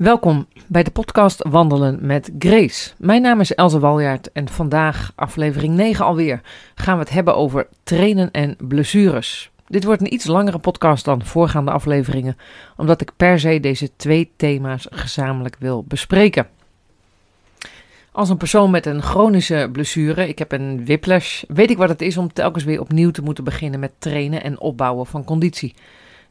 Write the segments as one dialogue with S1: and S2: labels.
S1: Welkom bij de podcast Wandelen met Grace. Mijn naam is Elze Waljaard en vandaag, aflevering 9 alweer, gaan we het hebben over trainen en blessures. Dit wordt een iets langere podcast dan voorgaande afleveringen, omdat ik per se deze twee thema's gezamenlijk wil bespreken. Als een persoon met een chronische blessure, ik heb een whiplash, weet ik wat het is om telkens weer opnieuw te moeten beginnen met trainen en opbouwen van conditie.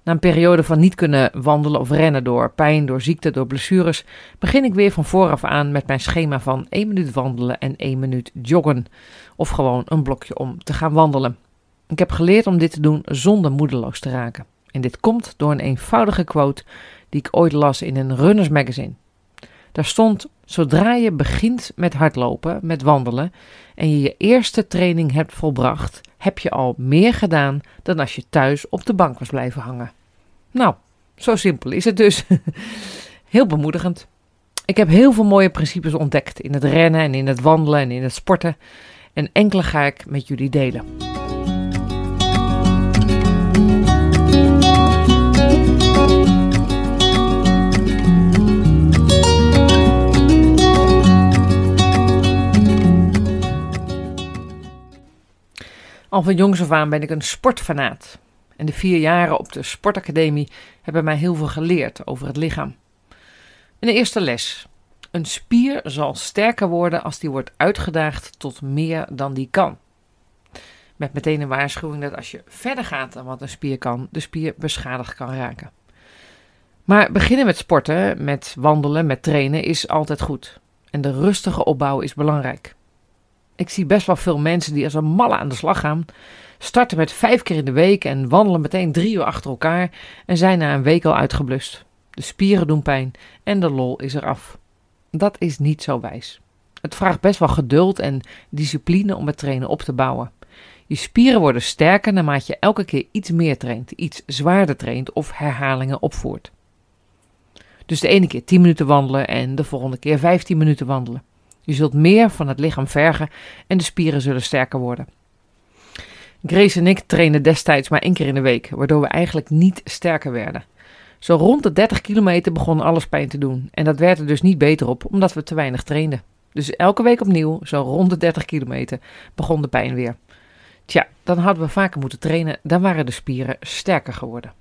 S1: Na een periode van niet kunnen wandelen of rennen door pijn, door ziekte, door blessures, begin ik weer van vooraf aan met mijn schema van 1 minuut wandelen en 1 minuut joggen. Of gewoon een blokje om te gaan wandelen. Ik heb geleerd om dit te doen zonder moedeloos te raken. En dit komt door een eenvoudige quote die ik ooit las in een runners magazine. Daar stond: Zodra je begint met hardlopen, met wandelen en je je eerste training hebt volbracht, heb je al meer gedaan dan als je thuis op de bank was blijven hangen. Nou, zo simpel is het dus. Heel bemoedigend. Ik heb heel veel mooie principes ontdekt in het rennen en in het wandelen en in het sporten. En enkele ga ik met jullie delen. Al van jongs af aan ben ik een sportfanaat. En de vier jaren op de sportacademie hebben mij heel veel geleerd over het lichaam. Een eerste les. Een spier zal sterker worden als die wordt uitgedaagd tot meer dan die kan. Met meteen een waarschuwing dat als je verder gaat dan wat een spier kan, de spier beschadigd kan raken. Maar beginnen met sporten, met wandelen, met trainen is altijd goed. En de rustige opbouw is belangrijk. Ik zie best wel veel mensen die als een malle aan de slag gaan, starten met vijf keer in de week en wandelen meteen drie uur achter elkaar en zijn na een week al uitgeblust. De spieren doen pijn en de lol is eraf. Dat is niet zo wijs. Het vraagt best wel geduld en discipline om het trainen op te bouwen. Je spieren worden sterker naarmate je elke keer iets meer traint, iets zwaarder traint of herhalingen opvoert. Dus de ene keer 10 minuten wandelen en de volgende keer 15 minuten wandelen. Je zult meer van het lichaam vergen en de spieren zullen sterker worden. Grace en ik trainen destijds maar één keer in de week, waardoor we eigenlijk niet sterker werden. Zo rond de 30 kilometer begon alles pijn te doen en dat werd er dus niet beter op omdat we te weinig trainden. Dus elke week opnieuw, zo rond de 30 kilometer, begon de pijn weer. Tja, dan hadden we vaker moeten trainen, dan waren de spieren sterker geworden.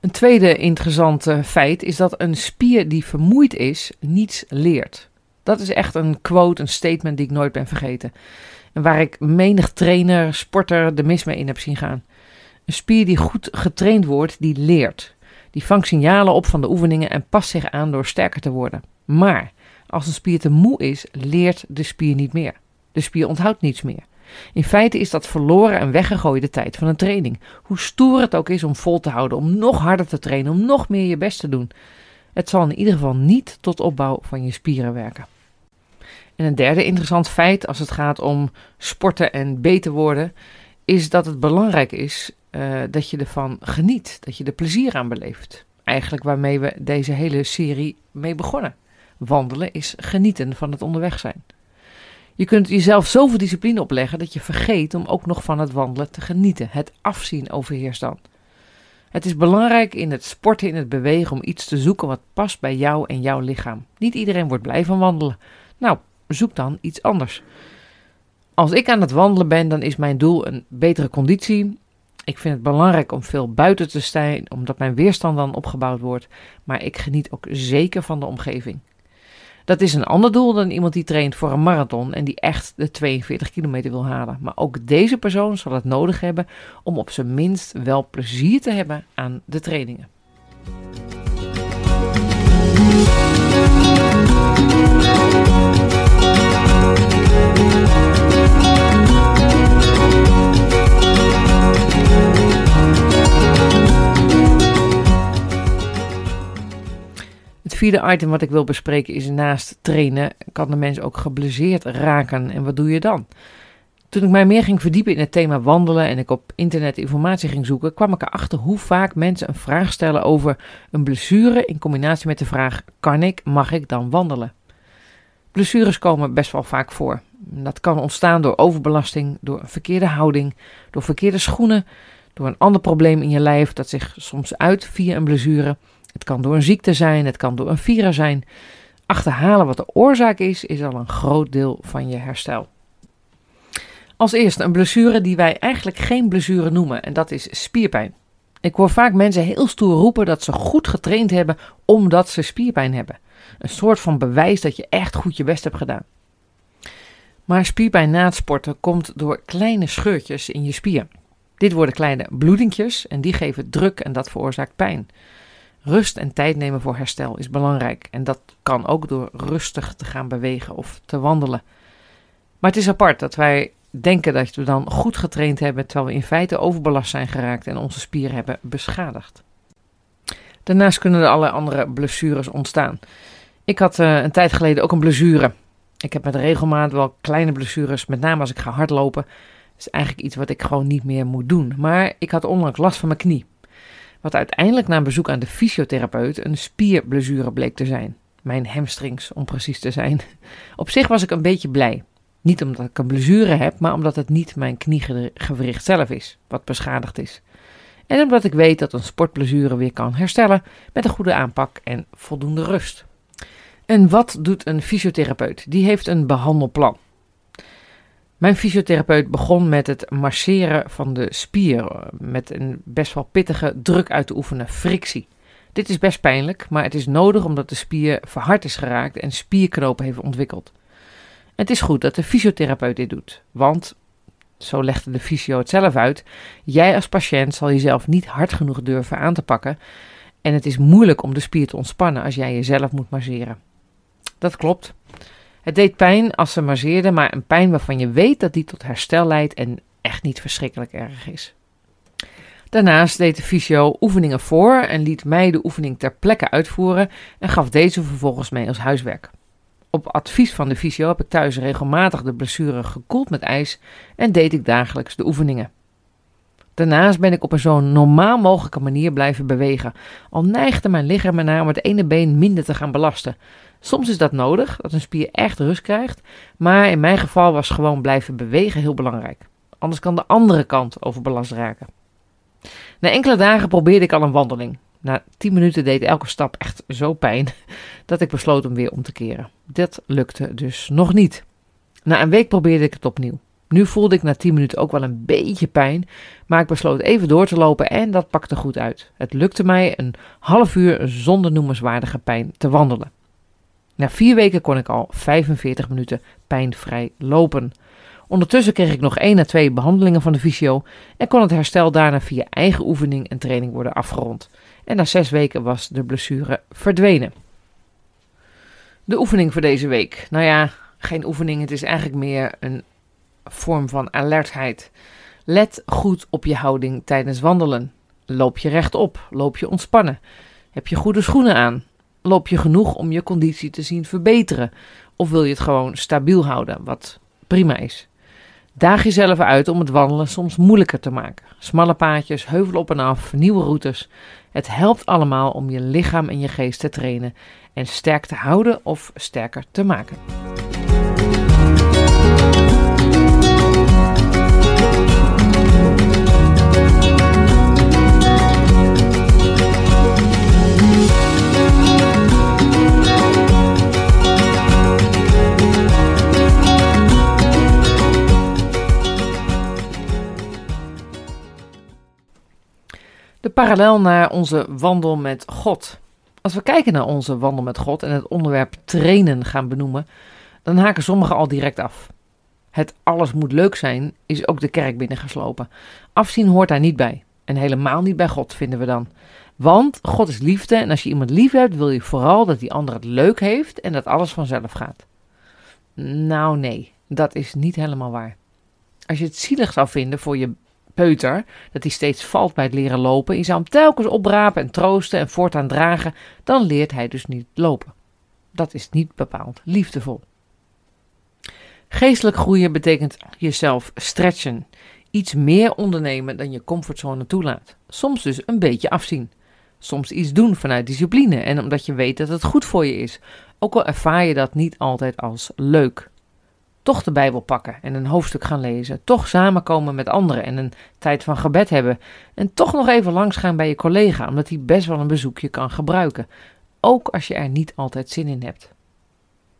S1: Een tweede interessante feit is dat een spier die vermoeid is, niets leert. Dat is echt een quote, een statement die ik nooit ben vergeten. En waar ik menig trainer, sporter de mis mee in heb zien gaan. Een spier die goed getraind wordt, die leert. Die vangt signalen op van de oefeningen en past zich aan door sterker te worden. Maar als een spier te moe is, leert de spier niet meer. De spier onthoudt niets meer. In feite is dat verloren en weggegooide tijd van een training. Hoe stoer het ook is om vol te houden, om nog harder te trainen, om nog meer je best te doen. Het zal in ieder geval niet tot opbouw van je spieren werken. En een derde interessant feit als het gaat om sporten en beter worden, is dat het belangrijk is uh, dat je ervan geniet, dat je er plezier aan beleeft. Eigenlijk waarmee we deze hele serie mee begonnen. Wandelen is genieten van het onderweg zijn. Je kunt jezelf zoveel discipline opleggen dat je vergeet om ook nog van het wandelen te genieten. Het afzien overheerst dan. Het is belangrijk in het sporten, in het bewegen, om iets te zoeken wat past bij jou en jouw lichaam. Niet iedereen wordt blij van wandelen. Nou, zoek dan iets anders. Als ik aan het wandelen ben, dan is mijn doel een betere conditie. Ik vind het belangrijk om veel buiten te staan, omdat mijn weerstand dan opgebouwd wordt. Maar ik geniet ook zeker van de omgeving. Dat is een ander doel dan iemand die traint voor een marathon en die echt de 42 kilometer wil halen. Maar ook deze persoon zal het nodig hebben om op zijn minst wel plezier te hebben aan de trainingen. Vierde item wat ik wil bespreken is naast trainen kan de mens ook geblesseerd raken. En wat doe je dan? Toen ik mij meer ging verdiepen in het thema wandelen en ik op internet informatie ging zoeken, kwam ik erachter hoe vaak mensen een vraag stellen over een blessure in combinatie met de vraag: kan ik, mag ik dan wandelen? Blessures komen best wel vaak voor. Dat kan ontstaan door overbelasting, door een verkeerde houding, door verkeerde schoenen, door een ander probleem in je lijf dat zich soms uit via een blessure Het kan door een ziekte zijn, het kan door een virus zijn. Achterhalen wat de oorzaak is, is al een groot deel van je herstel. Als eerste een blessure die wij eigenlijk geen blessure noemen, en dat is spierpijn. Ik hoor vaak mensen heel stoer roepen dat ze goed getraind hebben omdat ze spierpijn hebben. Een soort van bewijs dat je echt goed je best hebt gedaan. Maar spierpijn na het sporten komt door kleine scheurtjes in je spier. Dit worden kleine bloedingjes en die geven druk en dat veroorzaakt pijn. Rust en tijd nemen voor herstel is belangrijk en dat kan ook door rustig te gaan bewegen of te wandelen. Maar het is apart dat wij denken dat we dan goed getraind hebben, terwijl we in feite overbelast zijn geraakt en onze spieren hebben beschadigd. Daarnaast kunnen er allerlei andere blessures ontstaan. Ik had uh, een tijd geleden ook een blessure. Ik heb met regelmaat wel kleine blessures, met name als ik ga hardlopen. Dat is eigenlijk iets wat ik gewoon niet meer moet doen. Maar ik had onlangs last van mijn knie. Wat uiteindelijk na een bezoek aan de fysiotherapeut een spierblessure bleek te zijn. Mijn hamstrings, om precies te zijn. Op zich was ik een beetje blij. Niet omdat ik een blessure heb, maar omdat het niet mijn kniegewricht zelf is, wat beschadigd is. En omdat ik weet dat een sportblessure weer kan herstellen met een goede aanpak en voldoende rust. En wat doet een fysiotherapeut? Die heeft een behandelplan. Mijn fysiotherapeut begon met het masseren van de spier, met een best wel pittige druk uit te oefenen, frictie. Dit is best pijnlijk, maar het is nodig omdat de spier verhard is geraakt en spierknopen heeft ontwikkeld. Het is goed dat de fysiotherapeut dit doet, want, zo legde de fysio het zelf uit, jij als patiënt zal jezelf niet hard genoeg durven aan te pakken en het is moeilijk om de spier te ontspannen als jij jezelf moet masseren. Dat klopt. Het deed pijn als ze masseerde, maar een pijn waarvan je weet dat die tot herstel leidt en echt niet verschrikkelijk erg is. Daarnaast deed de fysio oefeningen voor en liet mij de oefening ter plekke uitvoeren en gaf deze vervolgens mee als huiswerk. Op advies van de fysio heb ik thuis regelmatig de blessure gekoeld met ijs en deed ik dagelijks de oefeningen. Daarnaast ben ik op een zo normaal mogelijke manier blijven bewegen, al neigde mijn lichaam ernaar om het ene been minder te gaan belasten. Soms is dat nodig, dat een spier echt rust krijgt, maar in mijn geval was gewoon blijven bewegen heel belangrijk. Anders kan de andere kant overbelast raken. Na enkele dagen probeerde ik al een wandeling. Na 10 minuten deed elke stap echt zo pijn dat ik besloot om weer om te keren. Dat lukte dus nog niet. Na een week probeerde ik het opnieuw. Nu voelde ik na 10 minuten ook wel een beetje pijn, maar ik besloot even door te lopen en dat pakte goed uit. Het lukte mij een half uur zonder noemenswaardige pijn te wandelen. Na vier weken kon ik al 45 minuten pijnvrij lopen. Ondertussen kreeg ik nog één à twee behandelingen van de fysio en kon het herstel daarna via eigen oefening en training worden afgerond. En na zes weken was de blessure verdwenen. De oefening voor deze week. Nou ja, geen oefening, het is eigenlijk meer een vorm van alertheid. Let goed op je houding tijdens wandelen. Loop je rechtop? Loop je ontspannen? Heb je goede schoenen aan? Loop je genoeg om je conditie te zien verbeteren? Of wil je het gewoon stabiel houden, wat prima is? Daag jezelf uit om het wandelen soms moeilijker te maken. Smalle paadjes, heuvel op en af, nieuwe routes. Het helpt allemaal om je lichaam en je geest te trainen en sterk te houden of sterker te maken. Parallel naar onze wandel met God. Als we kijken naar onze wandel met God en het onderwerp trainen gaan benoemen, dan haken sommigen al direct af. Het alles moet leuk zijn is ook de kerk binnengeslopen. Afzien hoort daar niet bij. En helemaal niet bij God, vinden we dan. Want God is liefde en als je iemand lief hebt, wil je vooral dat die ander het leuk heeft en dat alles vanzelf gaat. Nou nee, dat is niet helemaal waar. Als je het zielig zou vinden voor je peuter, dat hij steeds valt bij het leren lopen, je zou hem telkens oprapen en troosten en voortaan dragen, dan leert hij dus niet lopen. Dat is niet bepaald liefdevol. Geestelijk groeien betekent jezelf stretchen. Iets meer ondernemen dan je comfortzone toelaat. Soms dus een beetje afzien. Soms iets doen vanuit discipline en omdat je weet dat het goed voor je is. Ook al ervaar je dat niet altijd als leuk. Toch de Bijbel pakken en een hoofdstuk gaan lezen, toch samenkomen met anderen en een tijd van gebed hebben en toch nog even langsgaan bij je collega, omdat hij best wel een bezoekje kan gebruiken, ook als je er niet altijd zin in hebt.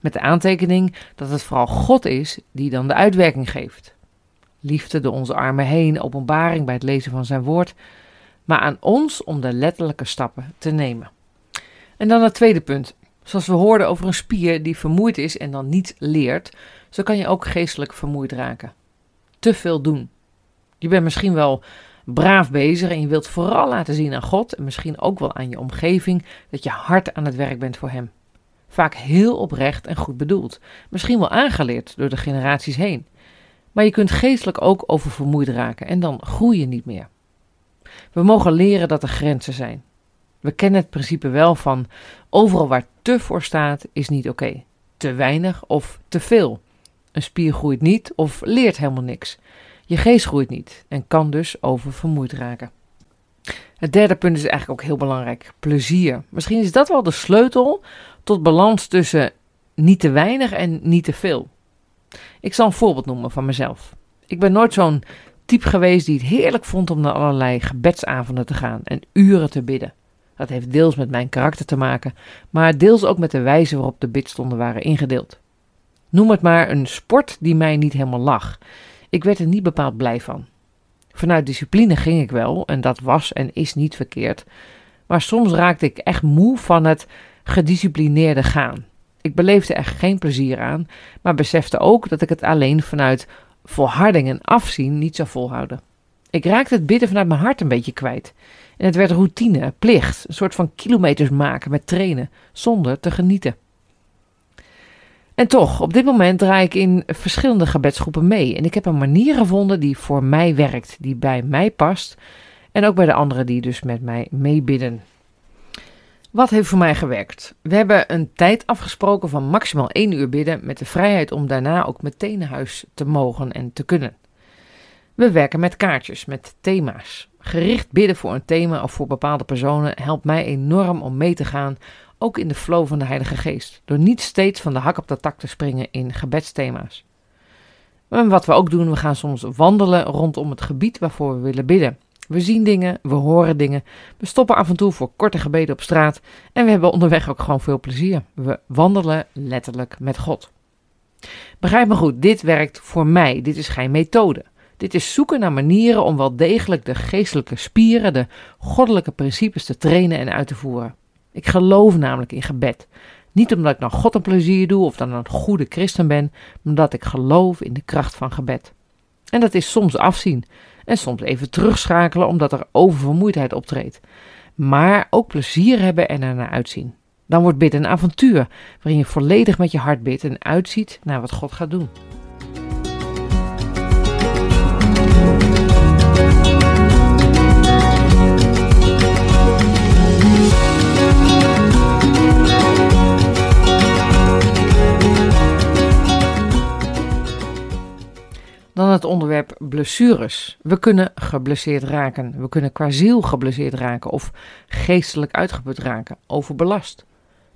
S1: Met de aantekening dat het vooral God is die dan de uitwerking geeft. Liefde door onze armen heen, openbaring bij het lezen van zijn woord, maar aan ons om de letterlijke stappen te nemen. En dan het tweede punt. Zoals we hoorden over een spier die vermoeid is en dan niet leert, zo kan je ook geestelijk vermoeid raken. Te veel doen. Je bent misschien wel braaf bezig en je wilt vooral laten zien aan God en misschien ook wel aan je omgeving dat je hard aan het werk bent voor Hem. Vaak heel oprecht en goed bedoeld, misschien wel aangeleerd door de generaties heen. Maar je kunt geestelijk ook oververmoeid raken en dan groei je niet meer. We mogen leren dat er grenzen zijn. We kennen het principe wel van overal waar te voor staat is niet oké. Te weinig of te veel. Een spier groeit niet of leert helemaal niks. Je geest groeit niet en kan dus oververmoeid raken. Het derde punt is eigenlijk ook heel belangrijk: plezier. Misschien is dat wel de sleutel tot balans tussen niet te weinig en niet te veel. Ik zal een voorbeeld noemen van mezelf. Ik ben nooit zo'n type geweest die het heerlijk vond om naar allerlei gebedsavonden te gaan en uren te bidden. Dat heeft deels met mijn karakter te maken, maar deels ook met de wijze waarop de bidstonden waren ingedeeld. Noem het maar een sport die mij niet helemaal lag. Ik werd er niet bepaald blij van. Vanuit discipline ging ik wel, en dat was en is niet verkeerd. Maar soms raakte ik echt moe van het gedisciplineerde gaan. Ik beleefde er geen plezier aan, maar besefte ook dat ik het alleen vanuit volharding en afzien niet zou volhouden. Ik raakte het bidden vanuit mijn hart een beetje kwijt. En het werd routine, plicht, een soort van kilometers maken met trainen, zonder te genieten. En toch, op dit moment draai ik in verschillende gebedsgroepen mee. En ik heb een manier gevonden die voor mij werkt, die bij mij past. En ook bij de anderen die dus met mij meebidden. Wat heeft voor mij gewerkt? We hebben een tijd afgesproken van maximaal één uur bidden, met de vrijheid om daarna ook meteen naar huis te mogen en te kunnen. We werken met kaartjes, met thema's. Gericht bidden voor een thema of voor bepaalde personen helpt mij enorm om mee te gaan, ook in de flow van de Heilige Geest, door niet steeds van de hak op de tak te springen in gebedsthema's. En wat we ook doen, we gaan soms wandelen rondom het gebied waarvoor we willen bidden. We zien dingen, we horen dingen, we stoppen af en toe voor korte gebeden op straat en we hebben onderweg ook gewoon veel plezier. We wandelen letterlijk met God. Begrijp me goed, dit werkt voor mij, dit is geen methode. Dit is zoeken naar manieren om wel degelijk de geestelijke spieren, de goddelijke principes te trainen en uit te voeren. Ik geloof namelijk in gebed. Niet omdat ik nou God een plezier doe of dan een goede christen ben, maar omdat ik geloof in de kracht van gebed. En dat is soms afzien en soms even terugschakelen omdat er oververmoeidheid optreedt. Maar ook plezier hebben en er naar uitzien. Dan wordt bidden een avontuur waarin je volledig met je hart bidt en uitziet naar wat God gaat doen. Dan het onderwerp blessures. We kunnen geblesseerd raken. We kunnen qua ziel geblesseerd raken of geestelijk uitgeput raken, overbelast.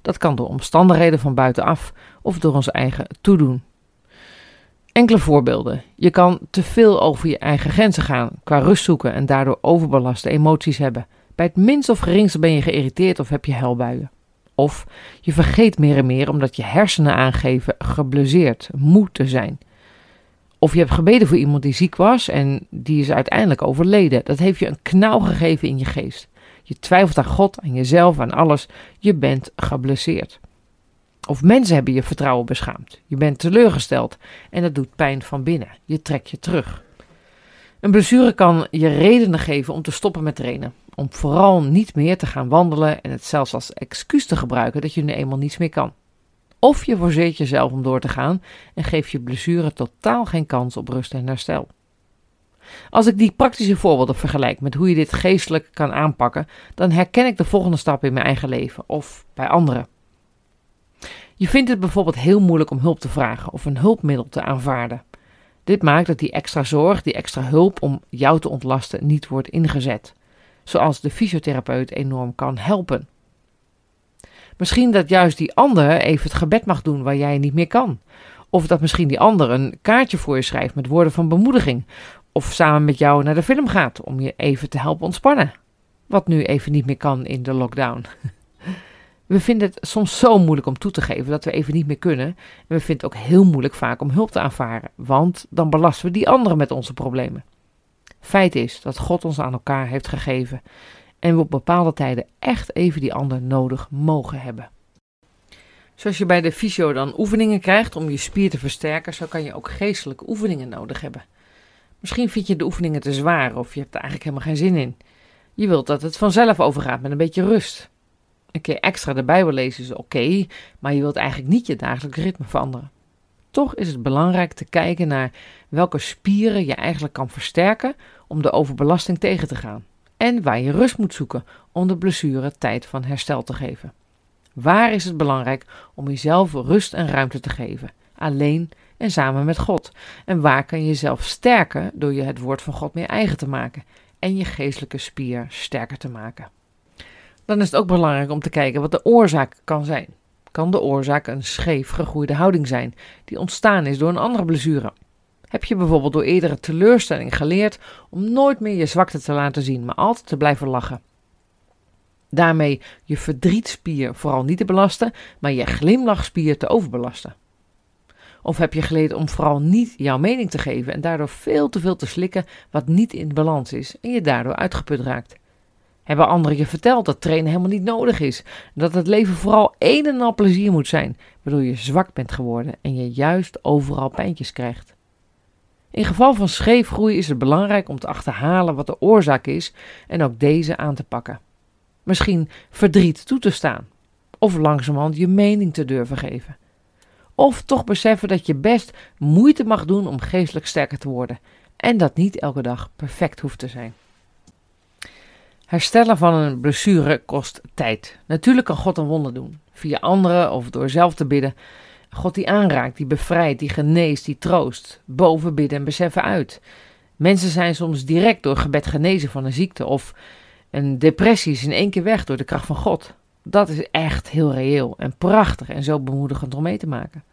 S1: Dat kan door omstandigheden van buitenaf of door ons eigen toedoen. Enkele voorbeelden. Je kan te veel over je eigen grenzen gaan, qua rust zoeken en daardoor overbelaste emoties hebben. Bij het minst of geringste ben je geïrriteerd of heb je huilbuien. Of je vergeet meer en meer omdat je hersenen aangeven geblesseerd, moe te zijn. Of je hebt gebeden voor iemand die ziek was en die is uiteindelijk overleden. Dat heeft je een knauw gegeven in je geest. Je twijfelt aan God, aan jezelf, aan alles. Je bent geblesseerd. Of mensen hebben je vertrouwen beschaamd. Je bent teleurgesteld en dat doet pijn van binnen. Je trekt je terug. Een blessure kan je redenen geven om te stoppen met trainen. Om vooral niet meer te gaan wandelen en het zelfs als excuus te gebruiken dat je nu eenmaal niets meer kan. Of je forceert jezelf om door te gaan en geeft je blessure totaal geen kans op rust en herstel. Als ik die praktische voorbeelden vergelijk met hoe je dit geestelijk kan aanpakken, dan herken ik de volgende stap in mijn eigen leven of bij anderen. Je vindt het bijvoorbeeld heel moeilijk om hulp te vragen of een hulpmiddel te aanvaarden. Dit maakt dat die extra zorg, die extra hulp om jou te ontlasten niet wordt ingezet, zoals de fysiotherapeut enorm kan helpen. Misschien dat juist die ander even het gebed mag doen waar jij niet meer kan. Of dat misschien die ander een kaartje voor je schrijft met woorden van bemoediging. Of samen met jou naar de film gaat om je even te helpen ontspannen. Wat nu even niet meer kan in de lockdown. We vinden het soms zo moeilijk om toe te geven dat we even niet meer kunnen. En we vinden het ook heel moeilijk vaak om hulp te aanvaren, want dan belasten we die anderen met onze problemen. Feit is dat God ons aan elkaar heeft gegeven en we op bepaalde tijden echt even die ander nodig mogen hebben. Zoals je bij de fysio dan oefeningen krijgt om je spier te versterken, zo kan je ook geestelijke oefeningen nodig hebben. Misschien vind je de oefeningen te zwaar of je hebt er eigenlijk helemaal geen zin in. Je wilt dat het vanzelf overgaat met een beetje rust. Een keer extra de Bijbel lezen is oké, maar je wilt eigenlijk niet je dagelijks ritme veranderen. Toch is het belangrijk te kijken naar welke spieren je eigenlijk kan versterken om de overbelasting tegen te gaan. En waar je rust moet zoeken om de blessure tijd van herstel te geven. Waar is het belangrijk om jezelf rust en ruimte te geven, alleen en samen met God? En waar kan je jezelf sterken door je het woord van God meer eigen te maken en je geestelijke spier sterker te maken? Dan is het ook belangrijk om te kijken wat de oorzaak kan zijn. Kan de oorzaak een scheef gegroeide houding zijn die ontstaan is door een andere blessure? Heb je bijvoorbeeld door eerdere teleurstelling geleerd om nooit meer je zwakte te laten zien, maar altijd te blijven lachen? Daarmee je verdrietspier vooral niet te belasten, maar je glimlachspier te overbelasten. Of heb je geleerd om vooral niet jouw mening te geven en daardoor veel te veel te slikken wat niet in balans is en je daardoor uitgeput raakt? Hebben anderen je verteld dat trainen helemaal niet nodig is? Dat het leven vooral een en al plezier moet zijn, waardoor je zwak bent geworden en je juist overal pijntjes krijgt? In geval van scheefgroei is het belangrijk om te achterhalen wat de oorzaak is en ook deze aan te pakken. Misschien verdriet toe te staan, of langzamerhand je mening te durven geven. Of toch beseffen dat je best moeite mag doen om geestelijk sterker te worden en dat niet elke dag perfect hoeft te zijn. Herstellen van een blessure kost tijd. Natuurlijk kan God een wonder doen, via anderen of door zelf te bidden. God die aanraakt, die bevrijdt, die geneest, die troost. Boven bidden en beseffen uit. Mensen zijn soms direct door gebed genezen van een ziekte of een depressie is in één keer weg door de kracht van God. Dat is echt heel reëel en prachtig en zo bemoedigend om mee te maken.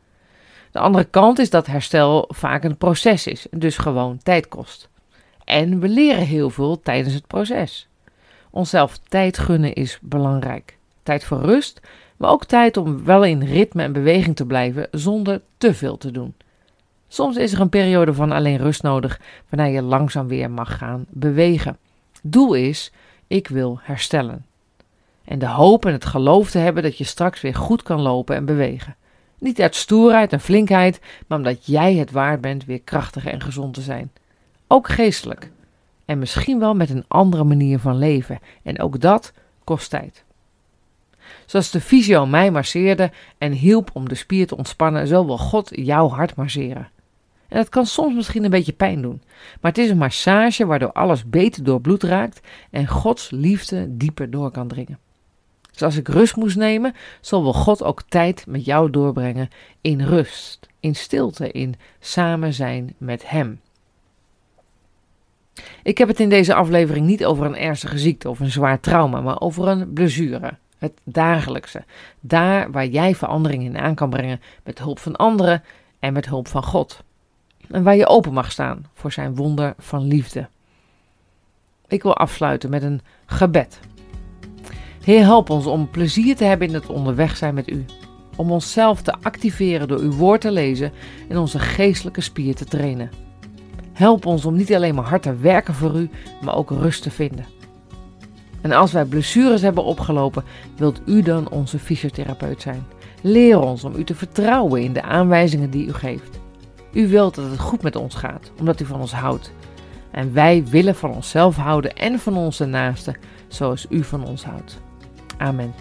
S1: De andere kant is dat herstel vaak een proces is en dus gewoon tijd kost. En we leren heel veel tijdens het proces. Onszelf tijd gunnen is belangrijk. Tijd voor rust, maar ook tijd om wel in ritme en beweging te blijven zonder te veel te doen. Soms is er een periode van alleen rust nodig, waarna je langzaam weer mag gaan bewegen. Doel is: ik wil herstellen. En de hoop en het geloof te hebben dat je straks weer goed kan lopen en bewegen. Niet uit stoerheid en flinkheid, maar omdat jij het waard bent weer krachtig en gezond te zijn. Ook geestelijk. En misschien wel met een andere manier van leven. En ook dat kost tijd. Zoals de fysio mij masseerde en hielp om de spier te ontspannen, zo wil God jouw hart masseren. En dat kan soms misschien een beetje pijn doen, maar het is een massage waardoor alles beter doorbloed raakt en Gods liefde dieper door kan dringen. Zoals ik rust moest nemen, zal wel God ook tijd met jou doorbrengen in rust, in stilte, in samen zijn met Hem. Ik heb het in deze aflevering niet over een ernstige ziekte of een zwaar trauma, maar over een blessure. Het dagelijkse. Daar waar jij verandering in aan kan brengen met hulp van anderen en met hulp van God. En waar je open mag staan voor zijn wonder van liefde. Ik wil afsluiten met een gebed. Heer, help ons om plezier te hebben in het onderweg zijn met u. Om onszelf te activeren door uw woord te lezen en onze geestelijke spier te trainen. Help ons om niet alleen maar hard te werken voor u, maar ook rust te vinden. En als wij blessures hebben opgelopen, wilt u dan onze fysiotherapeut zijn. Leer ons om u te vertrouwen in de aanwijzingen die u geeft. U wilt dat het goed met ons gaat, omdat u van ons houdt. En wij willen van onszelf houden en van onze naasten, zoals u van ons houdt. Amen.